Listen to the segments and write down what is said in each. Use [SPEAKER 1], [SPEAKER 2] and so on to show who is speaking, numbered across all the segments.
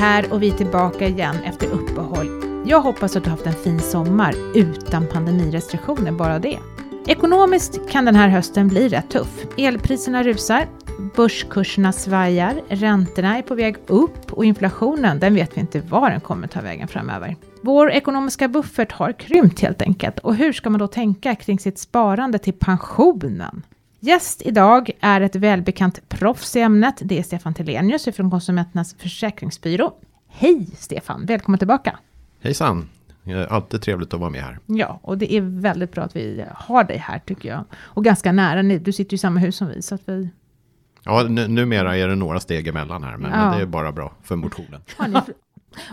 [SPEAKER 1] här och vi är tillbaka igen efter uppehåll. Jag hoppas att du har haft en fin sommar utan pandemirestriktioner, bara det. Ekonomiskt kan den här hösten bli rätt tuff. Elpriserna rusar, börskurserna svajar, räntorna är på väg upp och inflationen, den vet vi inte var den kommer ta vägen framöver. Vår ekonomiska buffert har krympt helt enkelt. Och hur ska man då tänka kring sitt sparande till pensionen? Gäst idag är ett välbekant proffs i ämnet. Det är Stefan Telenius från Konsumenternas Försäkringsbyrå. Hej Stefan, välkommen tillbaka.
[SPEAKER 2] Hejsan, alltid trevligt att vara med här.
[SPEAKER 1] Ja, och det är väldigt bra att vi har dig här tycker jag. Och ganska nära, du sitter ju i samma hus som vi. Så att vi...
[SPEAKER 2] Ja, numera är det några steg emellan här, men, ja. men det är bara bra för motionen.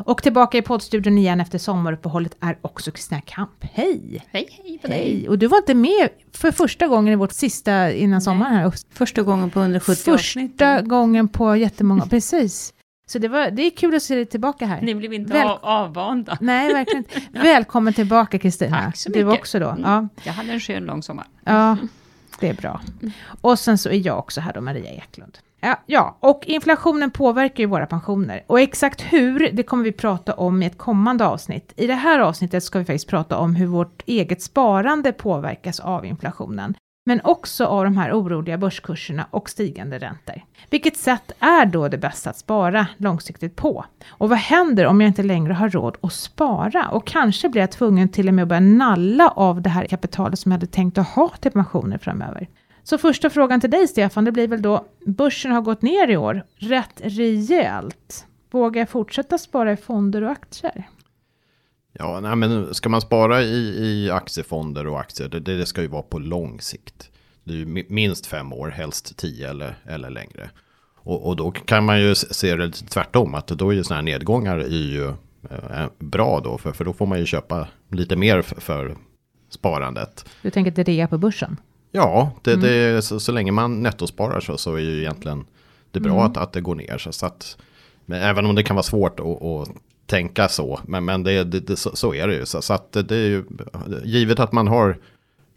[SPEAKER 1] Och tillbaka i poddstudion igen efter sommaruppehållet är också Kristina Kamp. Hej!
[SPEAKER 3] Hej, hej på hej. dig!
[SPEAKER 1] Och du var inte med för första gången i vårt sista innan sommaren här.
[SPEAKER 3] Första gången på 170
[SPEAKER 1] Första avsnitt. gången på jättemånga, precis. Så det, var, det är kul att se dig tillbaka här.
[SPEAKER 3] Ni blev inte Väl avvanda.
[SPEAKER 1] Nej, verkligen Välkommen tillbaka Kristina.
[SPEAKER 3] Tack så mycket.
[SPEAKER 1] Du också då. Mm. Ja.
[SPEAKER 3] Jag hade en skön lång sommar.
[SPEAKER 1] Ja, det är bra. Och sen så är jag också här då, Maria Eklund. Ja, ja, och inflationen påverkar ju våra pensioner. Och exakt hur, det kommer vi prata om i ett kommande avsnitt. I det här avsnittet ska vi faktiskt prata om hur vårt eget sparande påverkas av inflationen. Men också av de här oroliga börskurserna och stigande räntor. Vilket sätt är då det bästa att spara långsiktigt på? Och vad händer om jag inte längre har råd att spara? Och kanske blir jag tvungen till och med att börja nalla av det här kapitalet som jag hade tänkt att ha till pensioner framöver. Så första frågan till dig Stefan, det blir väl då, börsen har gått ner i år rätt rejält. Vågar jag fortsätta spara i fonder och aktier?
[SPEAKER 2] Ja, nej, men ska man spara i, i aktiefonder och aktier, det, det ska ju vara på lång sikt. Det är ju minst fem år, helst tio eller, eller längre. Och, och då kan man ju se det lite tvärtom, att då är ju sådana här nedgångar är ju eh, bra då, för, för då får man ju köpa lite mer för, för sparandet.
[SPEAKER 1] Du tänker att det rea på börsen?
[SPEAKER 2] Ja, det, mm. det, så, så, länge man nettosparar så, så är ju egentligen det bra mm. att, att det går ner. Så, så att, men även om det kan vara svårt att, att tänka så, men, men det, det, så, så, är det ju. Så, så att det är ju, givet att man har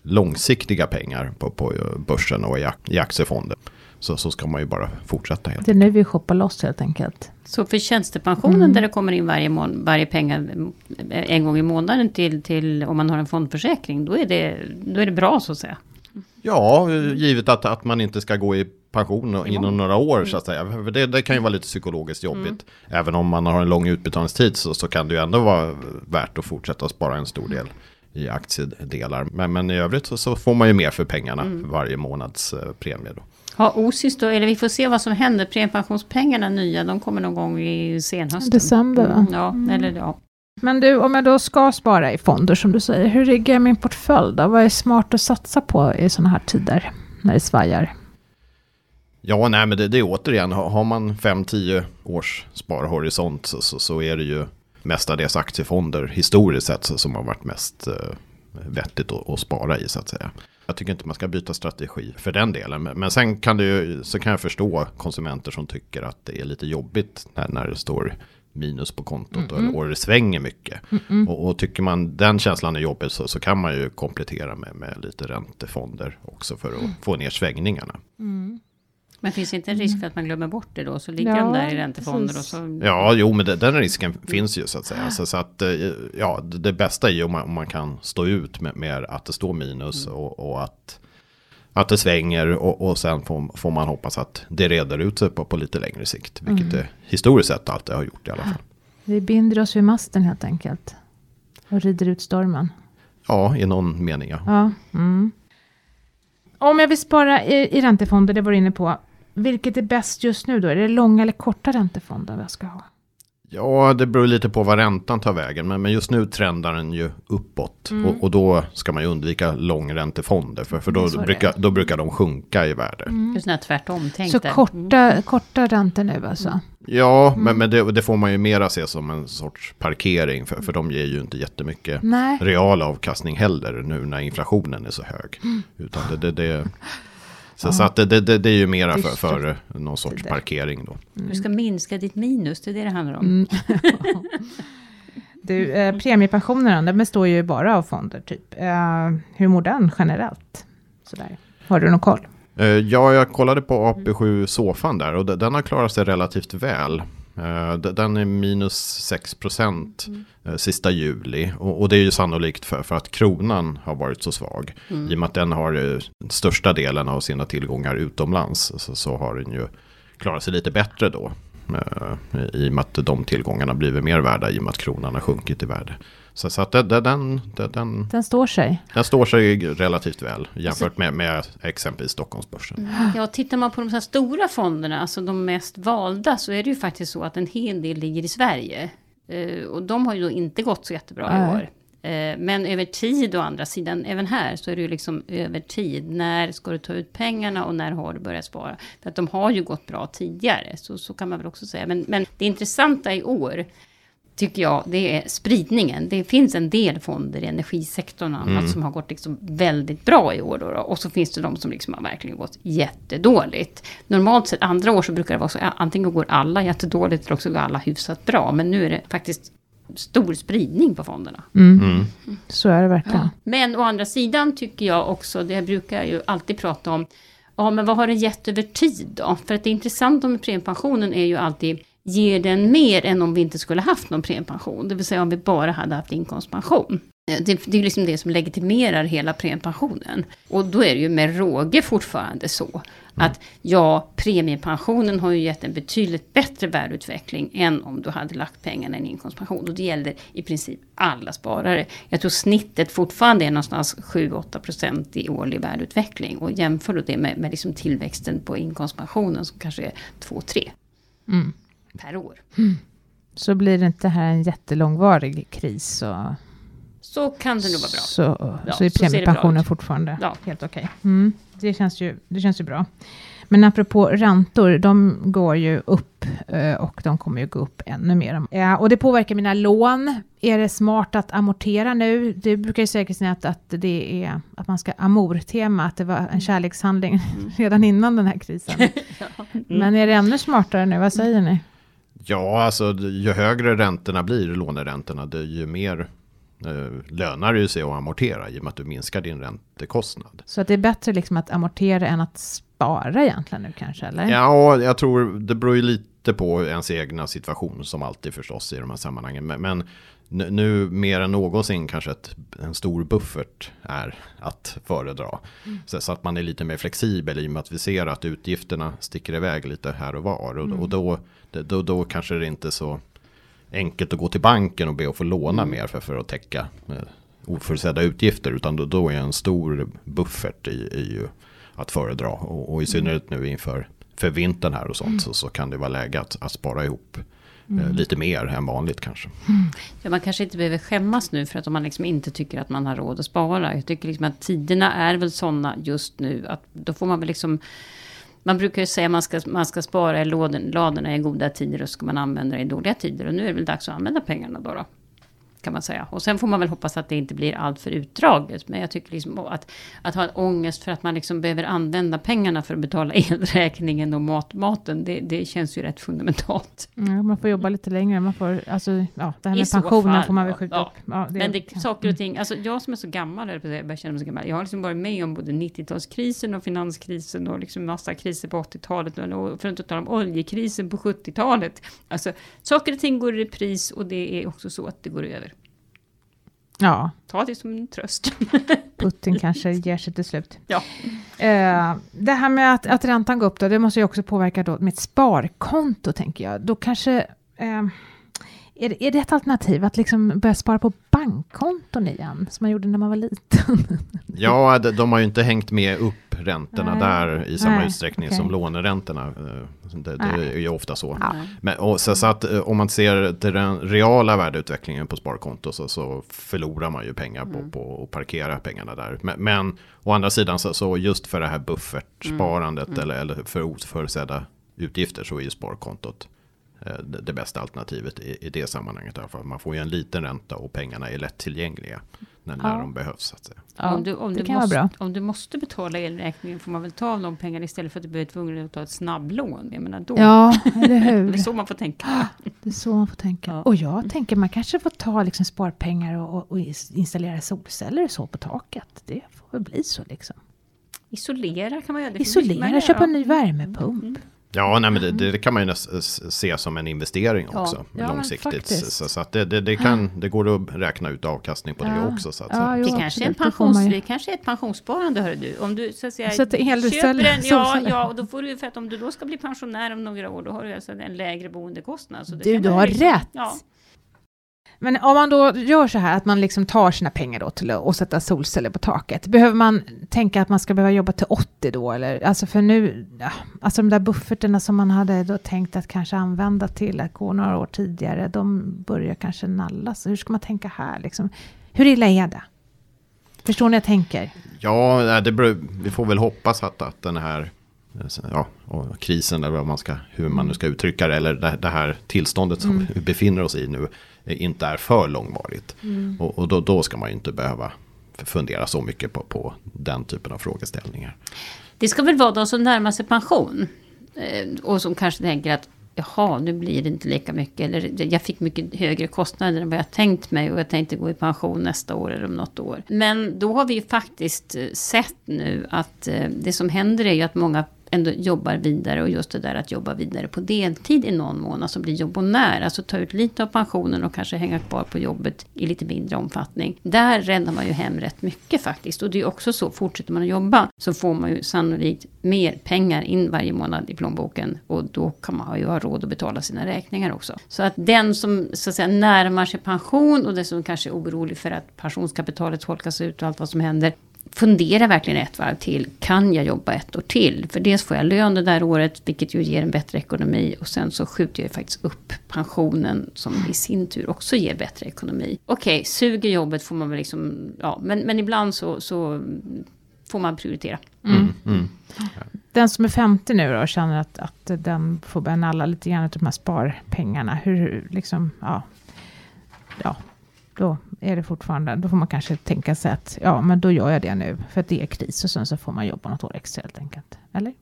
[SPEAKER 2] långsiktiga pengar på, på börsen och i, i aktiefonder. Så, så ska man ju bara fortsätta. Helt
[SPEAKER 1] det är nu vi shoppar loss helt enkelt.
[SPEAKER 3] Så för tjänstepensionen mm. där det kommer in varje, mån, varje pengar en gång i månaden till, till om man har en fondförsäkring. Då är, det, då är det bra så att säga.
[SPEAKER 2] Ja, givet att, att man inte ska gå i pension inom några år så att säga. För det, det kan ju vara lite psykologiskt jobbigt. Mm. Även om man har en lång utbetalningstid så, så kan det ju ändå vara värt att fortsätta spara en stor del i aktiedelar. Men, men i övrigt så, så får man ju mer för pengarna mm. varje månads eh, premie. Då.
[SPEAKER 3] Ja, OSIS då, eller vi får se vad som händer. Premiepensionspengarna nya, de kommer någon gång i senhösten.
[SPEAKER 1] December va?
[SPEAKER 3] Mm, ja, mm. eller ja.
[SPEAKER 1] Men du, om jag då ska spara i fonder som du säger, hur riggar jag min portfölj då? Vad är smart att satsa på i sådana här tider, när det svajar?
[SPEAKER 2] Ja, nej men det, det är återigen, har man 5-10 års sparhorisont så, så, så, är det ju mestadels aktiefonder historiskt sett som har varit mest eh, vettigt att, att, spara i så att säga. Jag tycker inte man ska byta strategi för den delen. Men, men sen kan, det ju, så kan jag förstå konsumenter som tycker att det är lite jobbigt när, när det står minus på kontot mm -mm. och det svänger mycket. Mm och, och, tycker man den känslan är jobbig så, så kan man ju komplettera med, med lite räntefonder också för att mm. få ner svängningarna.
[SPEAKER 3] Mm. Men finns det inte en risk för att man glömmer bort det då? Så ligger ja, de där i räntefonder och så...
[SPEAKER 2] Ja, jo, men det, den risken finns ju så att säga. Så, så att, eh, ja, det, det bästa är ju om man, om man kan stå ut med, med att det står minus mm. och, och att att det svänger och, och sen får, får, man hoppas att det reder ut sig på, på lite längre sikt. Vilket mm. det historiskt sett alltid har gjort i alla fall.
[SPEAKER 1] Vi binder oss vid masten helt enkelt. Och rider ut stormen.
[SPEAKER 2] Ja, i någon mening ja.
[SPEAKER 1] ja mm. Om jag vill spara i, i räntefonder, det var du inne på. Vilket är bäst just nu då? Är det långa eller korta räntefonder jag ska ha?
[SPEAKER 2] Ja, det beror lite på vad räntan tar vägen. Men, men just nu trendar den ju uppåt. Mm. Och, och, då ska man ju undvika långräntefonder. För, för då, brukar, då brukar de sjunka i värde.
[SPEAKER 3] Mm. Just tvärtom
[SPEAKER 1] tänkt. Så korta, mm. korta räntor nu alltså? Mm.
[SPEAKER 2] Ja, men, men det, det, får man ju mera se som en sorts parkering. För, för de ger ju inte jättemycket Nej. real avkastning heller nu när inflationen är så hög. Mm. Utan det, det, det så, så att det, det, det, är ju mera för, för någon sorts parkering då.
[SPEAKER 3] Mm. Du ska minska ditt minus, det är det det handlar om. Mm.
[SPEAKER 1] du, eh, premiepensionen, den består ju bara av fonder typ. Eh, hur mår den generellt? Sådär. Har du någon koll?
[SPEAKER 2] Eh, ja, jag kollade på AP7 Sofan där och den har klarat sig relativt väl. Eh, Den är minus 6 procent eh, sista juli. Och och det är ju sannolikt för, för att kronan har varit så svag. I och med att den har eh, största delen av sina tillgångar utomlands så, så har den ju klarat sig lite bättre då. I och med att de tillgångarna blivit mer värda i och med att kronan har sjunkit i värde. Så, så att det, det, den, det, den,
[SPEAKER 1] Den står sig.
[SPEAKER 2] den står sig relativt väl jämfört med, med exempelvis Stockholmsbörsen.
[SPEAKER 3] Ja, tittar man på de här stora fonderna, alltså de mest valda, så är det ju faktiskt så att en hel del ligger i Sverige. Eh, och de har ju då inte gått så jättebra i
[SPEAKER 1] Nej.
[SPEAKER 3] år. Eh, men över tid å andra sidan, även här så är det ju liksom över tid. När ska du ta ut pengarna och när har du börjat spara? För att de har ju gått bra tidigare, så, så kan man väl också säga. Men, men det intressanta i år, tycker jag, det är spridningen. Det finns en del fonder i energisektorn och annat som har gått liksom väldigt bra i år. Då, då. Och så finns det de som liksom har verkligen gått jättedåligt. Normalt sett andra år så brukar det vara så, ja, antingen går alla jättedåligt eller också går alla hyfsat bra. Men nu är det faktiskt stor spridning på fonderna.
[SPEAKER 2] Mm.
[SPEAKER 1] Så är det verkligen.
[SPEAKER 3] Men å andra sidan tycker jag också, det brukar jag ju alltid prata om, ja men vad har det gett över tid då? För att det intressanta med premiepensionen är ju alltid, ger den mer än om vi inte skulle haft någon premiepension? Det vill säga om vi bara hade haft inkomstpension. Eh, det, det är liksom det som legitimerar hela premiepensionen. Och då är det ju med råge fortfarande så att ja, premiepensionen har ju gett en betydligt bättre värdeutveckling än om du hade lagt pengarna i en inkomstpension. Och det gäller i princip alla sparare. Jag tror snittet fortfarande är någonstans 7-8% i årlig värdeutveckling. Och jämför då det med, med liksom tillväxten på inkomstpensionen som kanske är 2-3
[SPEAKER 1] Mm
[SPEAKER 3] per år.
[SPEAKER 1] Så blir det inte här en jättelångvarig kris. Och,
[SPEAKER 3] Så kan det nog vara bra.
[SPEAKER 1] Så,
[SPEAKER 3] Ja,
[SPEAKER 1] så är
[SPEAKER 3] så
[SPEAKER 1] premiepensionen fortfarande
[SPEAKER 3] Ja.
[SPEAKER 1] helt okej. Mm. Det, känns ju, det känns ju bra. Men apropå räntor, de går ju upp eh, och de kommer ju gå upp ännu mer. Ja, och det påverkar mina lån. Är det smart att amortera nu? Det brukar ju säga att, att det är att man ska amortema, att det var en kärlekshandling redan innan den här krisen. Men är det ännu smartare nu? Vad säger ni?
[SPEAKER 2] Ja, alltså ju högre räntorna blir, låneräntorna, det, ju mer eh, lönar det sig att amortera i och med att du minskar din räntekostnad.
[SPEAKER 1] Så att det är bättre liksom att amortera än att spara egentligen nu kanske? Eller?
[SPEAKER 2] Ja, jag tror det beror ju lite på ens egna situation som alltid förstås i de här sammanhangen. Men, men nu, mer än någonsin kanske ett, en stor buffert är att föredra. Så, så att man är lite mer flexibel i och med att vi ser att utgifterna sticker iväg lite här och var. Och, och då, det- då, då kanske det inte är så enkelt att gå till banken och be att få låna mer för, för att täcka eh, oförutsedda utgifter. Utan då, då är en stor buffert i, i att föredra. Och, och i synnerhet nu inför för vintern här och sånt så, så kan det vara läge att, att spara ihop eh, lite mer än vanligt kanske.
[SPEAKER 3] Ja, man kanske inte behöver skämmas nu för att om man liksom inte tycker att man har råd att spara. Jag tycker liksom att tiderna är väl sådana just nu att då får man väl liksom man brukar ju säga att man ska, man ska spara i ladorna i goda tider och så ska man använda det i dåliga tider. Och nu är det väl dags att använda pengarna då. då kan man säga. Och sen får man väl hoppas att det inte blir allt för utdraget. Men jag tycker liksom att, att ha en ångest för att man liksom behöver använda pengarna för att betala elräkningen och mat, maten. Det, det känns ju rätt fundamentalt.
[SPEAKER 1] Ja, man får jobba lite längre. Man får, alltså, ja, det här
[SPEAKER 3] I
[SPEAKER 1] med
[SPEAKER 3] så
[SPEAKER 1] pensionen
[SPEAKER 3] fall,
[SPEAKER 1] får man väl skjuta
[SPEAKER 3] Ja.
[SPEAKER 1] upp. Ja, det,
[SPEAKER 3] Men det, saker och ting, alltså jag som är så gammal, eller jag börjar känna mig så gammal. Jag har liksom varit med om både 90-talskrisen och finanskrisen och liksom massa kriser på 80-talet. Och för att inte tala om oljekrisen på 70-talet. Alltså saker och ting går i repris och det är också så att det går över.
[SPEAKER 1] Ja,
[SPEAKER 3] Ta det som en tröst.
[SPEAKER 1] Putin kanske ger sig till slut.
[SPEAKER 3] Ja.
[SPEAKER 1] Eh, det här med att, att räntan går upp då, det måste ju också påverka då mitt sparkonto tänker jag. Då kanske, eh, är, det- är det ett alternativ att liksom börja spara på bankkonton igen, som man gjorde när man var liten?
[SPEAKER 2] Ja, de, har ju inte hängt med upp räntorna
[SPEAKER 1] Nej.
[SPEAKER 2] där i samma
[SPEAKER 1] Nej,
[SPEAKER 2] utsträckning
[SPEAKER 1] okej.
[SPEAKER 2] som låneräntorna. Eh, Det, det är ju ofta så.
[SPEAKER 1] Ja.
[SPEAKER 2] Men, och så, så att eh, om man ser till den reala värdeutvecklingen på sparkonto så, så förlorar man ju pengar på, på att parkera pengarna där. Men, men å andra sidan så, så just för det här buffertsparandet eller, eller för oförutsedda utgifter så är ju sparkontot det, det bästa alternativet i, i det sammanhanget. fall. Man får ju en liten ränta och pengarna är lättillgängliga när, när
[SPEAKER 1] Ja.
[SPEAKER 2] de behövs. Så att säga.
[SPEAKER 3] om du, om
[SPEAKER 1] det
[SPEAKER 3] du måste, Om du måste betala elräkningen får man väl ta av de pengarna istället för att du blir tvungen att ta ett snabblån. Jag menar då.
[SPEAKER 1] Ja, eller
[SPEAKER 3] Det
[SPEAKER 1] hur?
[SPEAKER 3] är så man får tänka.
[SPEAKER 1] Det är så man får tänka.
[SPEAKER 3] Ja.
[SPEAKER 1] Och jag tänker man kanske får ta liksom sparpengar och, och, och installera solceller och så på taket. Det får väl bli så liksom.
[SPEAKER 3] Isolera kan man göra. Det man
[SPEAKER 1] Isolera, köpa en ny värmepump.
[SPEAKER 2] Ja, nej, men det, det kan man ju se som en investering
[SPEAKER 1] Ja.
[SPEAKER 2] också.
[SPEAKER 1] Ja,
[SPEAKER 2] långsiktigt.
[SPEAKER 1] faktiskt.
[SPEAKER 2] Så, så att det, det, det, kan, det går att räkna ut avkastning på det
[SPEAKER 1] Ja.
[SPEAKER 2] också. Så att,
[SPEAKER 1] Ja, jo,
[SPEAKER 3] Det kanske, är
[SPEAKER 1] det
[SPEAKER 3] pensions, det kanske är ett pensionssparande, hör du. Om du så att säga,
[SPEAKER 1] Sätter elställ-
[SPEAKER 3] köper en, ja, ja, och då får du, för att om du då ska bli pensionär om några år, då har du alltså en lägre boendekostnad. Så det
[SPEAKER 1] Du, du har
[SPEAKER 3] liksom-
[SPEAKER 1] rätt. Men om man då gör så här att man liksom tar sina pengar då till att sätta solceller på taket, behöver man tänka att man ska behöva jobba till 80 då eller? Alltså för nu, ja, alltså de där bufferterna som man hade då tänkt att kanske använda till att gå några år tidigare, de börjar kanske nallas. Hur ska man tänka här liksom? Hur illa är det? Förstår ni jag tänker?
[SPEAKER 2] Ja, det beror, vi får väl hoppas att, att den här ja, och krisen, eller vad man ska, hur man nu ska uttrycka det, eller det, det här tillståndet som vi befinner oss i nu, eh, inte är för långvarigt. Och, och då, då ska man ju inte behöva fundera så mycket på, på den typen av frågeställningar.
[SPEAKER 3] Det ska väl vara de som närmar sig pension. Eh, och som kanske tänker att jaha, nu blir det inte lika mycket. Eller jag fick mycket högre kostnader än vad jag tänkt mig. Och jag tänkte gå i pension nästa år eller om något år. Men då har vi ju faktiskt eh, sett nu att eh, det som händer är ju att många ändå jobbar vidare och just det där att jobba vidare på deltid i någon mån, alltså bli jobbonär, alltså ta ut lite av pensionen och kanske hänga kvar på jobbet i lite mindre omfattning. Där räddar man ju hem rätt mycket faktiskt och det är också så, fortsätter man att jobba så får man ju sannolikt mer pengar in varje månad i plånboken och då kan man ju ha råd att betala sina räkningar också. Så att den som så att säga närmar sig pension och den som kanske är orolig för att pensionskapitalet tolkas ut och allt vad som händer fundera verkligen ett varv till. Kan jag jobba ett år till? För dels får jag lön det där året, vilket ju ger en bättre ekonomi. Och sen så skjuter jag ju faktiskt upp pensionen, som i sin tur också ger bättre ekonomi. Okej, suger jobbet får man väl liksom, ja, men, men ibland så, så får man prioritera.
[SPEAKER 2] Mm. Mm.
[SPEAKER 1] Den som är 50 nu då och känner att, att den får börja nalla lite grann av de här sparpengarna. Hur liksom, ja, ja, då är det fortfarande, då får man kanske tänka sig att ja, men då gör jag det nu för att det är kris och sen så får man jobba något år extra helt enkelt. Eller?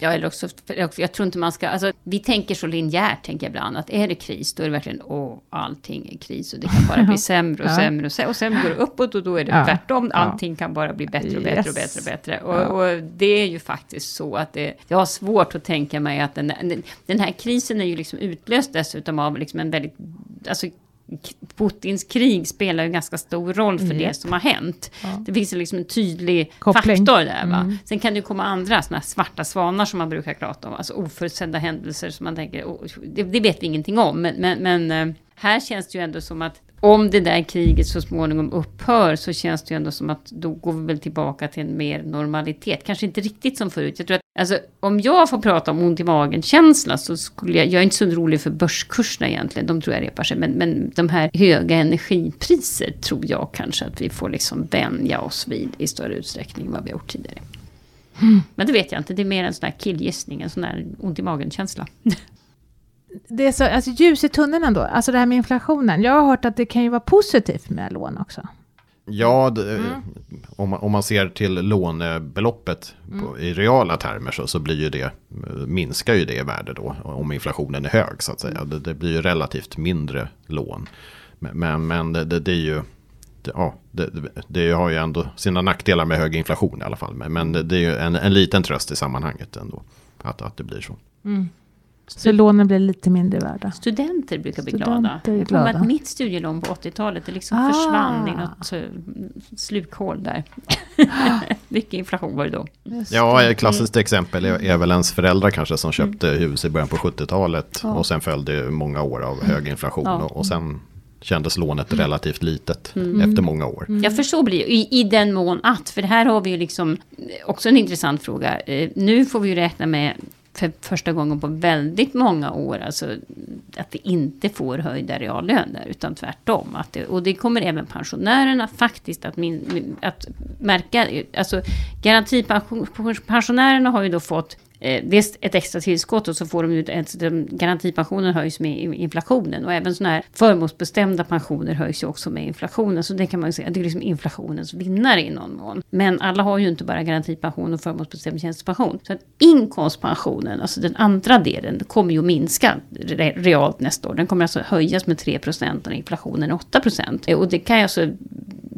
[SPEAKER 3] Ja, eller också, jag tror inte man ska, alltså vi tänker så linjärt, tänker jag ibland, att är det kris, då är det verkligen, åh, allting är kris och det kan bara bli sämre och sämre och, sämre, och sen går det uppåt och då är det
[SPEAKER 1] Ja.
[SPEAKER 3] tvärtom, allting kan bara bli bättre och bättre och
[SPEAKER 1] Yes.
[SPEAKER 3] bättre och bättre. Och,
[SPEAKER 1] Ja.
[SPEAKER 3] och det är ju faktiskt så att det, jag har svårt att tänka mig att den, den här krisen är ju liksom utlöst dessutom av liksom en väldigt, alltså Putins krig spelar ju ganska stor roll för det som har hänt.
[SPEAKER 1] Ja.
[SPEAKER 3] Det finns ju liksom en tydlig
[SPEAKER 1] Koppling.
[SPEAKER 3] faktor där. Va?
[SPEAKER 1] Mm.
[SPEAKER 3] Sen kan det ju komma andra såna här svarta svanar som man brukar prata om. Alltså oförutsedda händelser som man tänker, oh, det, det vet vi ingenting om. Men, men, men eh, här känns det ju ändå som att om det där kriget så småningom upphör så känns det ju ändå som att då går vi väl tillbaka till en mer normalitet. Kanske inte riktigt som förut. Jag tror att, alltså, om jag får prata om ont i magen-känsla så skulle jag, jag är inte så orolig för börskurserna egentligen, de tror jag repar sig. Men, men de här höga energipriser tror jag kanske att vi får liksom vänja oss vid i större utsträckning än vad vi har gjort tidigare. Men det vet jag inte, det är mer en sån här killgissning, en sån här ont i magen-känsla.
[SPEAKER 1] Det är så, alltså ljus i tunneln ändå, alltså det här med inflationen. Jag har hört att det kan ju vara positivt med lån också.
[SPEAKER 2] Ja, det, om, man, om man ser till lånebeloppet på, i reala termer så, så blir ju det, minskar ju det i värde då om inflationen är hög så att säga. Det, det blir ju relativt mindre lån. Men, men, men det, det, det är ju, ja, det, det, har ju ändå sina nackdelar med hög inflation i alla fall. Men, det, det är ju en, en liten tröst i sammanhanget ändå, att, att det blir så.
[SPEAKER 1] Så lånen blir lite mindre värda.
[SPEAKER 3] Studenter brukar bli
[SPEAKER 1] Studenter
[SPEAKER 3] glada.
[SPEAKER 1] är
[SPEAKER 3] Jag
[SPEAKER 1] glada.
[SPEAKER 3] att mitt studielån på 80-talet, det liksom
[SPEAKER 1] Ah.
[SPEAKER 3] försvann i något eh, slukhål där. Mycket inflation var det då.
[SPEAKER 1] Just
[SPEAKER 2] Ja,
[SPEAKER 1] det.
[SPEAKER 2] ett klassiskt exempel är, är väl ens föräldrar kanske som köpte hus i början på 70-talet.
[SPEAKER 1] Ja.
[SPEAKER 2] Och sen följde många år av hög inflation.
[SPEAKER 3] Ja.
[SPEAKER 2] Och, och sen kändes lånet relativt litet
[SPEAKER 1] Mm.
[SPEAKER 2] efter många år.
[SPEAKER 3] Ja, för så blir det i, i den mån att, för här har vi ju liksom också en intressant fråga. Eh, nu får vi ju räkna med för första gången på väldigt många år, alltså att vi inte får höjda reallöner, utan tvärtom. Att det, och det kommer även pensionärerna faktiskt att, min, att märka. Alltså garantipensionärerna har ju då fått eh, dels ett extra tillskott och så får de ju ett, garantipensionen höjs med inflationen och även sådana här förmånsbestämda pensioner höjs ju också med inflationen. Så det kan man ju säga, det är liksom inflationens vinnare i någon mån. Men alla har ju inte bara garantipension och förmånsbestämd tjänstepension. Så att inkomstpensionen, alltså den andra delen, kommer ju att minska re- realt nästa år. Den kommer alltså höjas med 3 procent och inflationen är 8 procent. Eh, och det kan ju alltså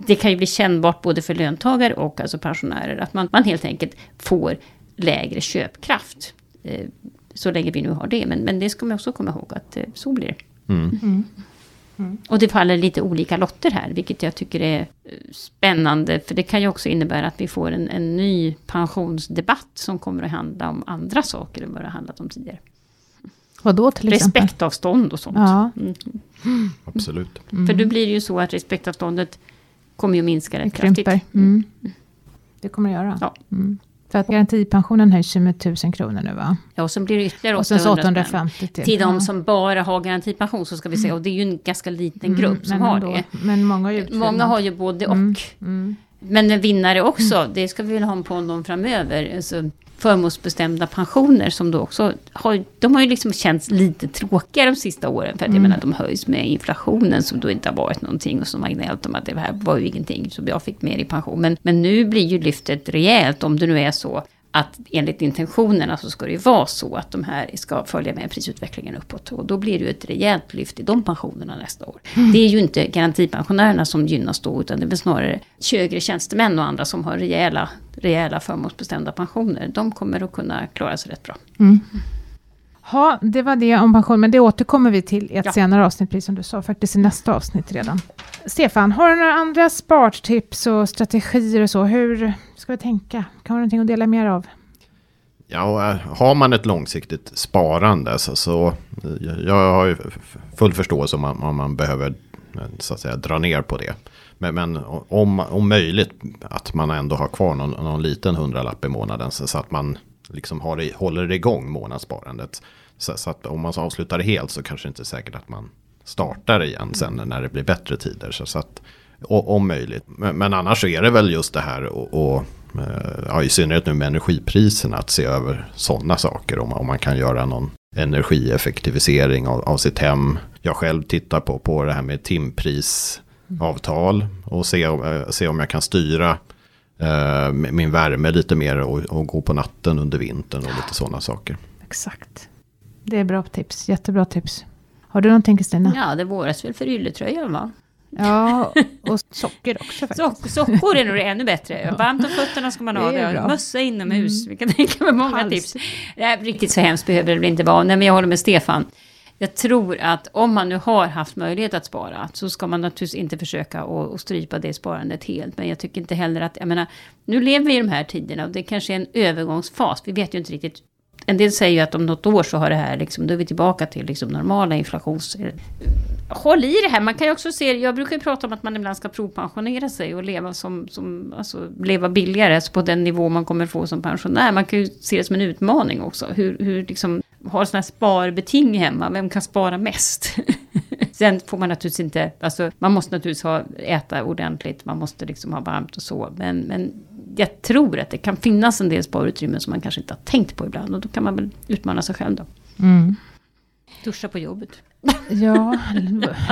[SPEAKER 3] det kan ju bli kännbart både för löntagare och alltså pensionärer. Att man, man helt enkelt får lägre köpkraft. Eh, Så länge vi nu har det. Men, men det ska man också komma ihåg att eh, så blir det.
[SPEAKER 2] Mm.
[SPEAKER 3] Och det faller lite olika lotter här, vilket jag tycker är eh, spännande. För det kan ju också innebära att vi får en, en ny pensionsdebatt som kommer att handla om andra saker än vad det har handlat om tidigare.
[SPEAKER 1] Vad då till exempel?
[SPEAKER 3] Respektavstånd och sånt.
[SPEAKER 1] Ja.
[SPEAKER 3] Mm.
[SPEAKER 2] Absolut.
[SPEAKER 3] För då blir det ju så att respektavståndet kommer ju att minska
[SPEAKER 1] Det
[SPEAKER 3] rätt kraftigt.
[SPEAKER 1] krymper. Mm. Det kommer det göra.
[SPEAKER 3] Ja.
[SPEAKER 1] Mm. För att garantipensionen höjs ju med 1000 kronor nu va?
[SPEAKER 3] Ja, och sen blir det ytterligare
[SPEAKER 1] Och sen så
[SPEAKER 3] 800 spänn.
[SPEAKER 1] 850 till.
[SPEAKER 3] Till de som bara har garantipension så ska vi säga, och det är ju en ganska liten
[SPEAKER 1] Mm,
[SPEAKER 3] grupp som
[SPEAKER 1] men
[SPEAKER 3] har
[SPEAKER 1] ändå.
[SPEAKER 3] det.
[SPEAKER 1] Men många har ju utfyllnad.
[SPEAKER 3] Många har ju både och.
[SPEAKER 1] Mm, mm.
[SPEAKER 3] Men en vinnare också, det ska vi väl ha på dem framöver. Alltså, förmånsbestämda pensioner som då också har, de har ju liksom känts lite tråkiga de sista åren. För att jag menar de höjs med inflationen som då inte har varit någonting. Och som har gnällt om att det här var ju ingenting. Så jag fick mer i pension. Men, men nu blir ju lyftet rejält om det nu är så att enligt intentionerna så ska det ju vara så att de här ska följa med prisutvecklingen uppåt. Och då blir det ju ett rejält lyft i de pensionerna nästa år. Det är ju inte garantipensionärerna som gynnas då, utan det är väl snarare högre tjänstemän och andra som har rejäla, rejäla förmånsbestämda pensioner. De kommer att kunna klara sig rätt bra.
[SPEAKER 1] Ja, det var det om pension, men det återkommer vi till i ett
[SPEAKER 3] Ja.
[SPEAKER 1] senare avsnitt, precis som du sa, faktiskt i nästa avsnitt redan. Stefan, har du några andra spartips och strategier och så? Hur ska vi tänka? Kan du ha någonting att dela mer av?
[SPEAKER 2] Ja, eh, har man ett långsiktigt sparande så, så eh, jag har ju full förståelse om man, om man behöver eh, så att säga dra ner på det. Men, men om, om möjligt att man ändå har kvar någon, någon liten hundralapp i månaden så, så att man liksom har det, håller det igång månadssparandet. Så, så att om man så avslutar det helt så kanske det inte är säkert att man startar igen sen när det blir bättre tider. Så, så att, och, om möjligt. Men, men annars så är det väl just det här och, och eh, ja, i synnerhet nu med energipriserna att se över sådana saker. Om, om man kan göra någon energieffektivisering av, av sitt hem. Jag själv tittar på, på det här med timprisavtal och se, eh, se om jag kan styra eh, min värme lite mer och, och gå på natten under vintern och lite sådana saker.
[SPEAKER 1] Exakt. Det är bra tips, jättebra tips. Har du någonting Kristina?
[SPEAKER 3] Ja, det våras väl för ylletröjan va?
[SPEAKER 1] Ja, och socker också faktiskt.
[SPEAKER 3] Sock, sockor är nog det ännu bättre. Varmt om fötterna ska man ha.
[SPEAKER 1] Det är
[SPEAKER 3] Det. Mössa inomhus. Vi kan tänka mig många
[SPEAKER 1] Hals.
[SPEAKER 3] tips. Nej, riktigt så hemskt behöver det väl inte vara. Nej, men jag håller med Stefan. Jag tror att om man nu har haft möjlighet att spara så ska man naturligtvis inte försöka att, att strypa det sparandet helt. Men jag tycker inte heller att, jag menar, nu lever vi i de här tiderna och det kanske är en övergångsfas. Vi vet ju inte riktigt. En del säger ju att om något år så har det här, liksom, då är vi tillbaka till liksom, normala inflations... Håll i det här, man kan ju också se, jag brukar ju prata om att man ibland ska provpensionera sig och leva som, som alltså leva billigare, alltså på den nivå man kommer få som pensionär. Man kan ju se det som en utmaning också, hur, hur liksom, har sådana här sparbeting hemma, vem kan spara mest? Sen får man naturligtvis inte, alltså man måste naturligtvis ha, äta ordentligt, man måste liksom ha varmt och så, men, men jag tror att det kan finnas en del sparutrymmen som man kanske inte har tänkt på ibland och då kan man väl utmana sig själv då.
[SPEAKER 1] Mm.
[SPEAKER 3] Duscha på jobbet.
[SPEAKER 1] Ja,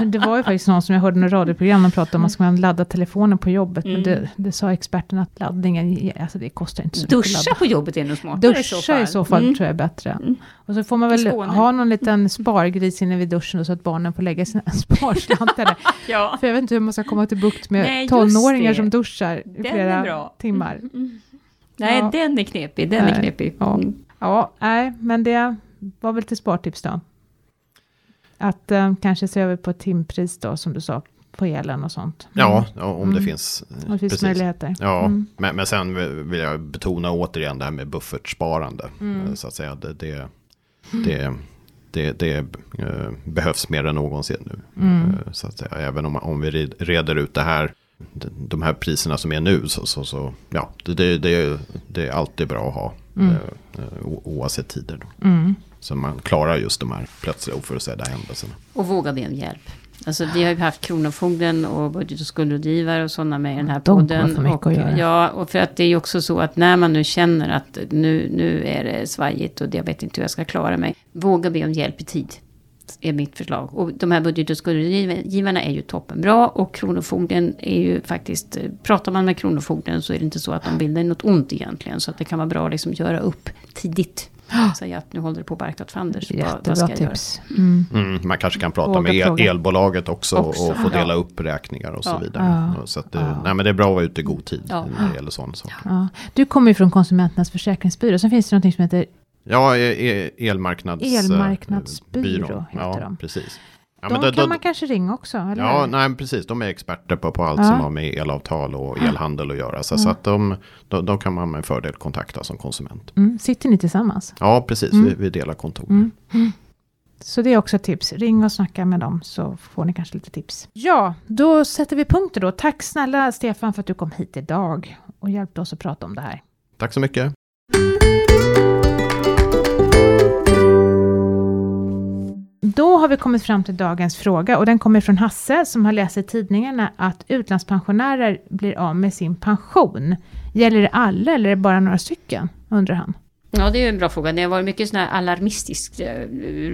[SPEAKER 1] det var ju faktiskt någon som jag hörde i något radioprogram, de pratade om att man ska ladda telefonen på jobbet, men
[SPEAKER 3] Mm.
[SPEAKER 1] det, det sa experten att laddningen, alltså det kostar inte så mycket
[SPEAKER 3] Duscha på jobbet är nog smartare
[SPEAKER 1] Duscha i så fall
[SPEAKER 3] Mm.
[SPEAKER 1] tror jag är bättre.
[SPEAKER 3] Mm.
[SPEAKER 1] Och så får man
[SPEAKER 3] Till
[SPEAKER 1] väl ha någon liten spargris inne vid duschen så att barnen får lägga sina sparslantar.
[SPEAKER 3] Ja.
[SPEAKER 1] För jag vet inte hur man ska komma till bukt med
[SPEAKER 3] Nej,
[SPEAKER 1] tonåringar
[SPEAKER 3] det.
[SPEAKER 1] som duschar i
[SPEAKER 3] Den
[SPEAKER 1] flera timmar.
[SPEAKER 3] Nej,
[SPEAKER 1] Ja.
[SPEAKER 3] den är knepig. Den är
[SPEAKER 1] Nej.
[SPEAKER 3] knepig.
[SPEAKER 1] Ja.
[SPEAKER 3] Mm.
[SPEAKER 1] Ja, nej, men det var väl lite spartips då. Att eh, kanske se över på timpris då, som du sa, på elen och sånt.
[SPEAKER 2] Ja, ja om det
[SPEAKER 1] Mm.
[SPEAKER 2] finns.
[SPEAKER 1] Om det finns
[SPEAKER 2] precis.
[SPEAKER 1] möjligheter.
[SPEAKER 2] Ja,
[SPEAKER 1] Mm.
[SPEAKER 2] men, men sen vill jag betona återigen det här med buffertsparande.
[SPEAKER 1] Mm.
[SPEAKER 2] Eh, Så att säga, det, det, det, det, det eh, behövs mer än någonsin nu.
[SPEAKER 1] Mm.
[SPEAKER 2] Eh, Så att säga, även om, om vi red- reder ut det här, de, här priserna som är nu, så, så, så ja, det, det, det, det är alltid bra att ha.
[SPEAKER 1] Mm.
[SPEAKER 2] Oavsett tider. Då.
[SPEAKER 1] Mm.
[SPEAKER 2] Så man klarar just de här plötsliga oförutsedda händelserna.
[SPEAKER 3] Och våga be om hjälp. Alltså vi har ju haft Kronofogden och budget och skuldrådgivare och sådana med i den här
[SPEAKER 1] De
[SPEAKER 3] podden. och,
[SPEAKER 1] att göra.
[SPEAKER 3] Ja, och för att det är ju också så att när man nu känner att nu, nu är det svajigt och jag vet inte hur jag ska klara mig. Våga be om hjälp i tid. Är mitt förslag. Och de här budget och skuldrådgivarna är ju toppenbra. Och Kronofogden är ju faktiskt, pratar man med Kronofogden så är det inte så att de vill dig något ont egentligen. Så att det kan vara bra att liksom göra upp tidigt. Säga att nu håller det på att barka åt fanders. Vad, vad
[SPEAKER 1] Jättebra
[SPEAKER 3] ska jag göra?
[SPEAKER 1] tips. Mm.
[SPEAKER 2] Mm, man kanske kan prata
[SPEAKER 1] Våga
[SPEAKER 2] med el,
[SPEAKER 1] fråga.
[SPEAKER 2] elbolaget också,
[SPEAKER 3] Också,
[SPEAKER 2] och få
[SPEAKER 3] ja.
[SPEAKER 2] dela upp räkningar och så
[SPEAKER 3] Ja.
[SPEAKER 2] vidare.
[SPEAKER 1] Ja.
[SPEAKER 2] Så att det,
[SPEAKER 1] Ja.
[SPEAKER 2] nej, men det är bra att vara ute i god tid
[SPEAKER 3] Ja.
[SPEAKER 2] när det gäller sådana saker.
[SPEAKER 1] Ja. Du kommer ju från Konsumenternas försäkringsbyrå, sen finns det något som heter
[SPEAKER 2] Ja, e- e- elmarknads...
[SPEAKER 1] Elmarknadsbyrå heter
[SPEAKER 2] ja,
[SPEAKER 1] de.
[SPEAKER 2] precis. Ja,
[SPEAKER 1] de
[SPEAKER 2] men då-
[SPEAKER 1] kan
[SPEAKER 2] då-
[SPEAKER 1] man kanske ringa också, eller
[SPEAKER 2] Ja, nej, precis. De är experter på, på allt
[SPEAKER 1] Ja.
[SPEAKER 2] som har med elavtal och elhandel att göra. Så, så att de, de, de kan man med fördel kontakta som konsument.
[SPEAKER 1] Mm, sitter ni tillsammans?
[SPEAKER 2] Ja, precis.
[SPEAKER 1] Mm.
[SPEAKER 2] Vi, vi delar kontor.
[SPEAKER 1] Mm. Så det är också ett tips. Ring och snacka med dem så får ni kanske lite tips. Ja, då sätter vi punkter då. Tack snälla Stefan för att du kom hit idag och hjälpte oss att prata om det här.
[SPEAKER 2] Tack så mycket.
[SPEAKER 1] Då har vi kommit fram till dagens fråga och den kommer från Hasse som har läst i tidningarna att utlandspensionärer blir av med sin pension. Gäller det alla eller är det bara några stycken? Undrar han.
[SPEAKER 3] Ja, det är ju en bra fråga. Det har varit mycket sån här alarmistisk eh,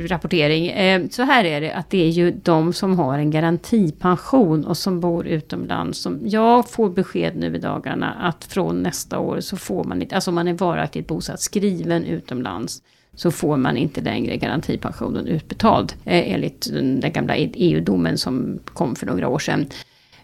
[SPEAKER 3] rapportering. Eh, så här är det, att det är ju de som har en garantipension och som bor utomlands. Som jag får besked nu i dagarna att från nästa år så får man inte, alltså om man är varaktigt bosatt skriven utomlands, så får man inte längre garantipensionen utbetald. Eh, enligt den gamla EU-domen som kom för några år sedan.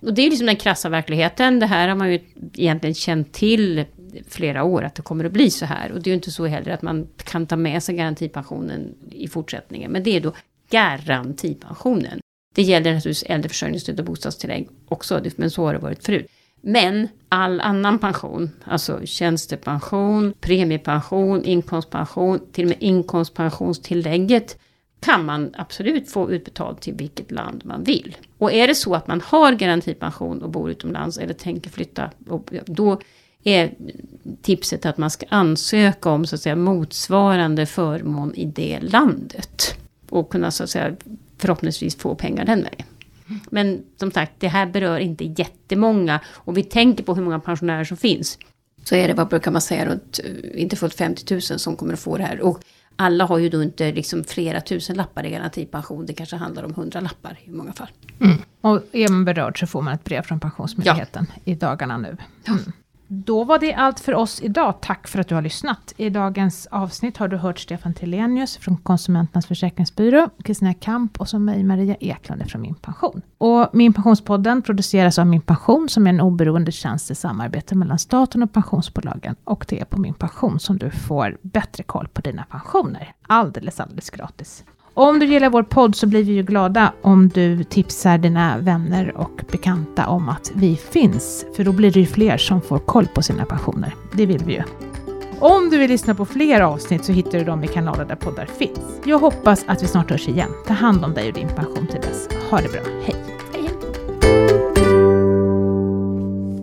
[SPEAKER 3] Och det är liksom den krassa verkligheten. Det här har man ju egentligen känt till flera år att det kommer att bli så här. Och det är ju inte så heller att man kan ta med sig garantipensionen i fortsättningen. Men det är då garantipensionen. Det gäller naturligtvis äldreförsörjningsstöd och bostadstillägg också, men så har det varit förut. Men all annan pension, alltså tjänstepension, premiepension, inkomstpension, till och med inkomstpensionstillägget kan man absolut få utbetalt till vilket land man vill. Och är det så att man har garantipension och bor utomlands eller tänker flytta, då är tipset att man ska ansöka om så att säga motsvarande förmån i det landet. Och kunna så att säga förhoppningsvis få pengar den vägen. Men som sagt, det här berör inte jättemånga. Och vi tänker på hur många pensionärer som finns. Så är det, vad brukar man säga, runt, eh, inte fullt 50 000 som kommer att få det här. Och alla har ju då inte liksom flera tusen lappar i garantipension. Det kanske handlar om hundra lappar i många fall.
[SPEAKER 1] Och är man berörd så får man ett brev från Pensionsmyndigheten i dagarna nu. Mm. Då var det allt för oss idag. Tack för att du har lyssnat. I dagens avsnitt har du hört Stefan Telenius från Konsumenternas Försäkringsbyrå, Kristina Kamp och så mig, Maria Eklund från Min Pension. Och Min Pensionspodden produceras av Min Pension som är en oberoende tjänst i samarbete mellan staten och pensionsbolagen. Och det är på Min Pension som du får bättre koll på dina pensioner. Alldeles, alldeles gratis. Om du gillar vår podd så blir vi ju glada om du tipsar dina vänner och bekanta om att vi finns. För då blir det ju fler som får koll på sina passioner. Det vill vi ju. Om du vill lyssna på fler avsnitt så hittar du dem i kanaler där poddar finns. Jag hoppas att vi snart hörs igen. Ta hand om dig och din pension till dess. Ha det bra. Hej!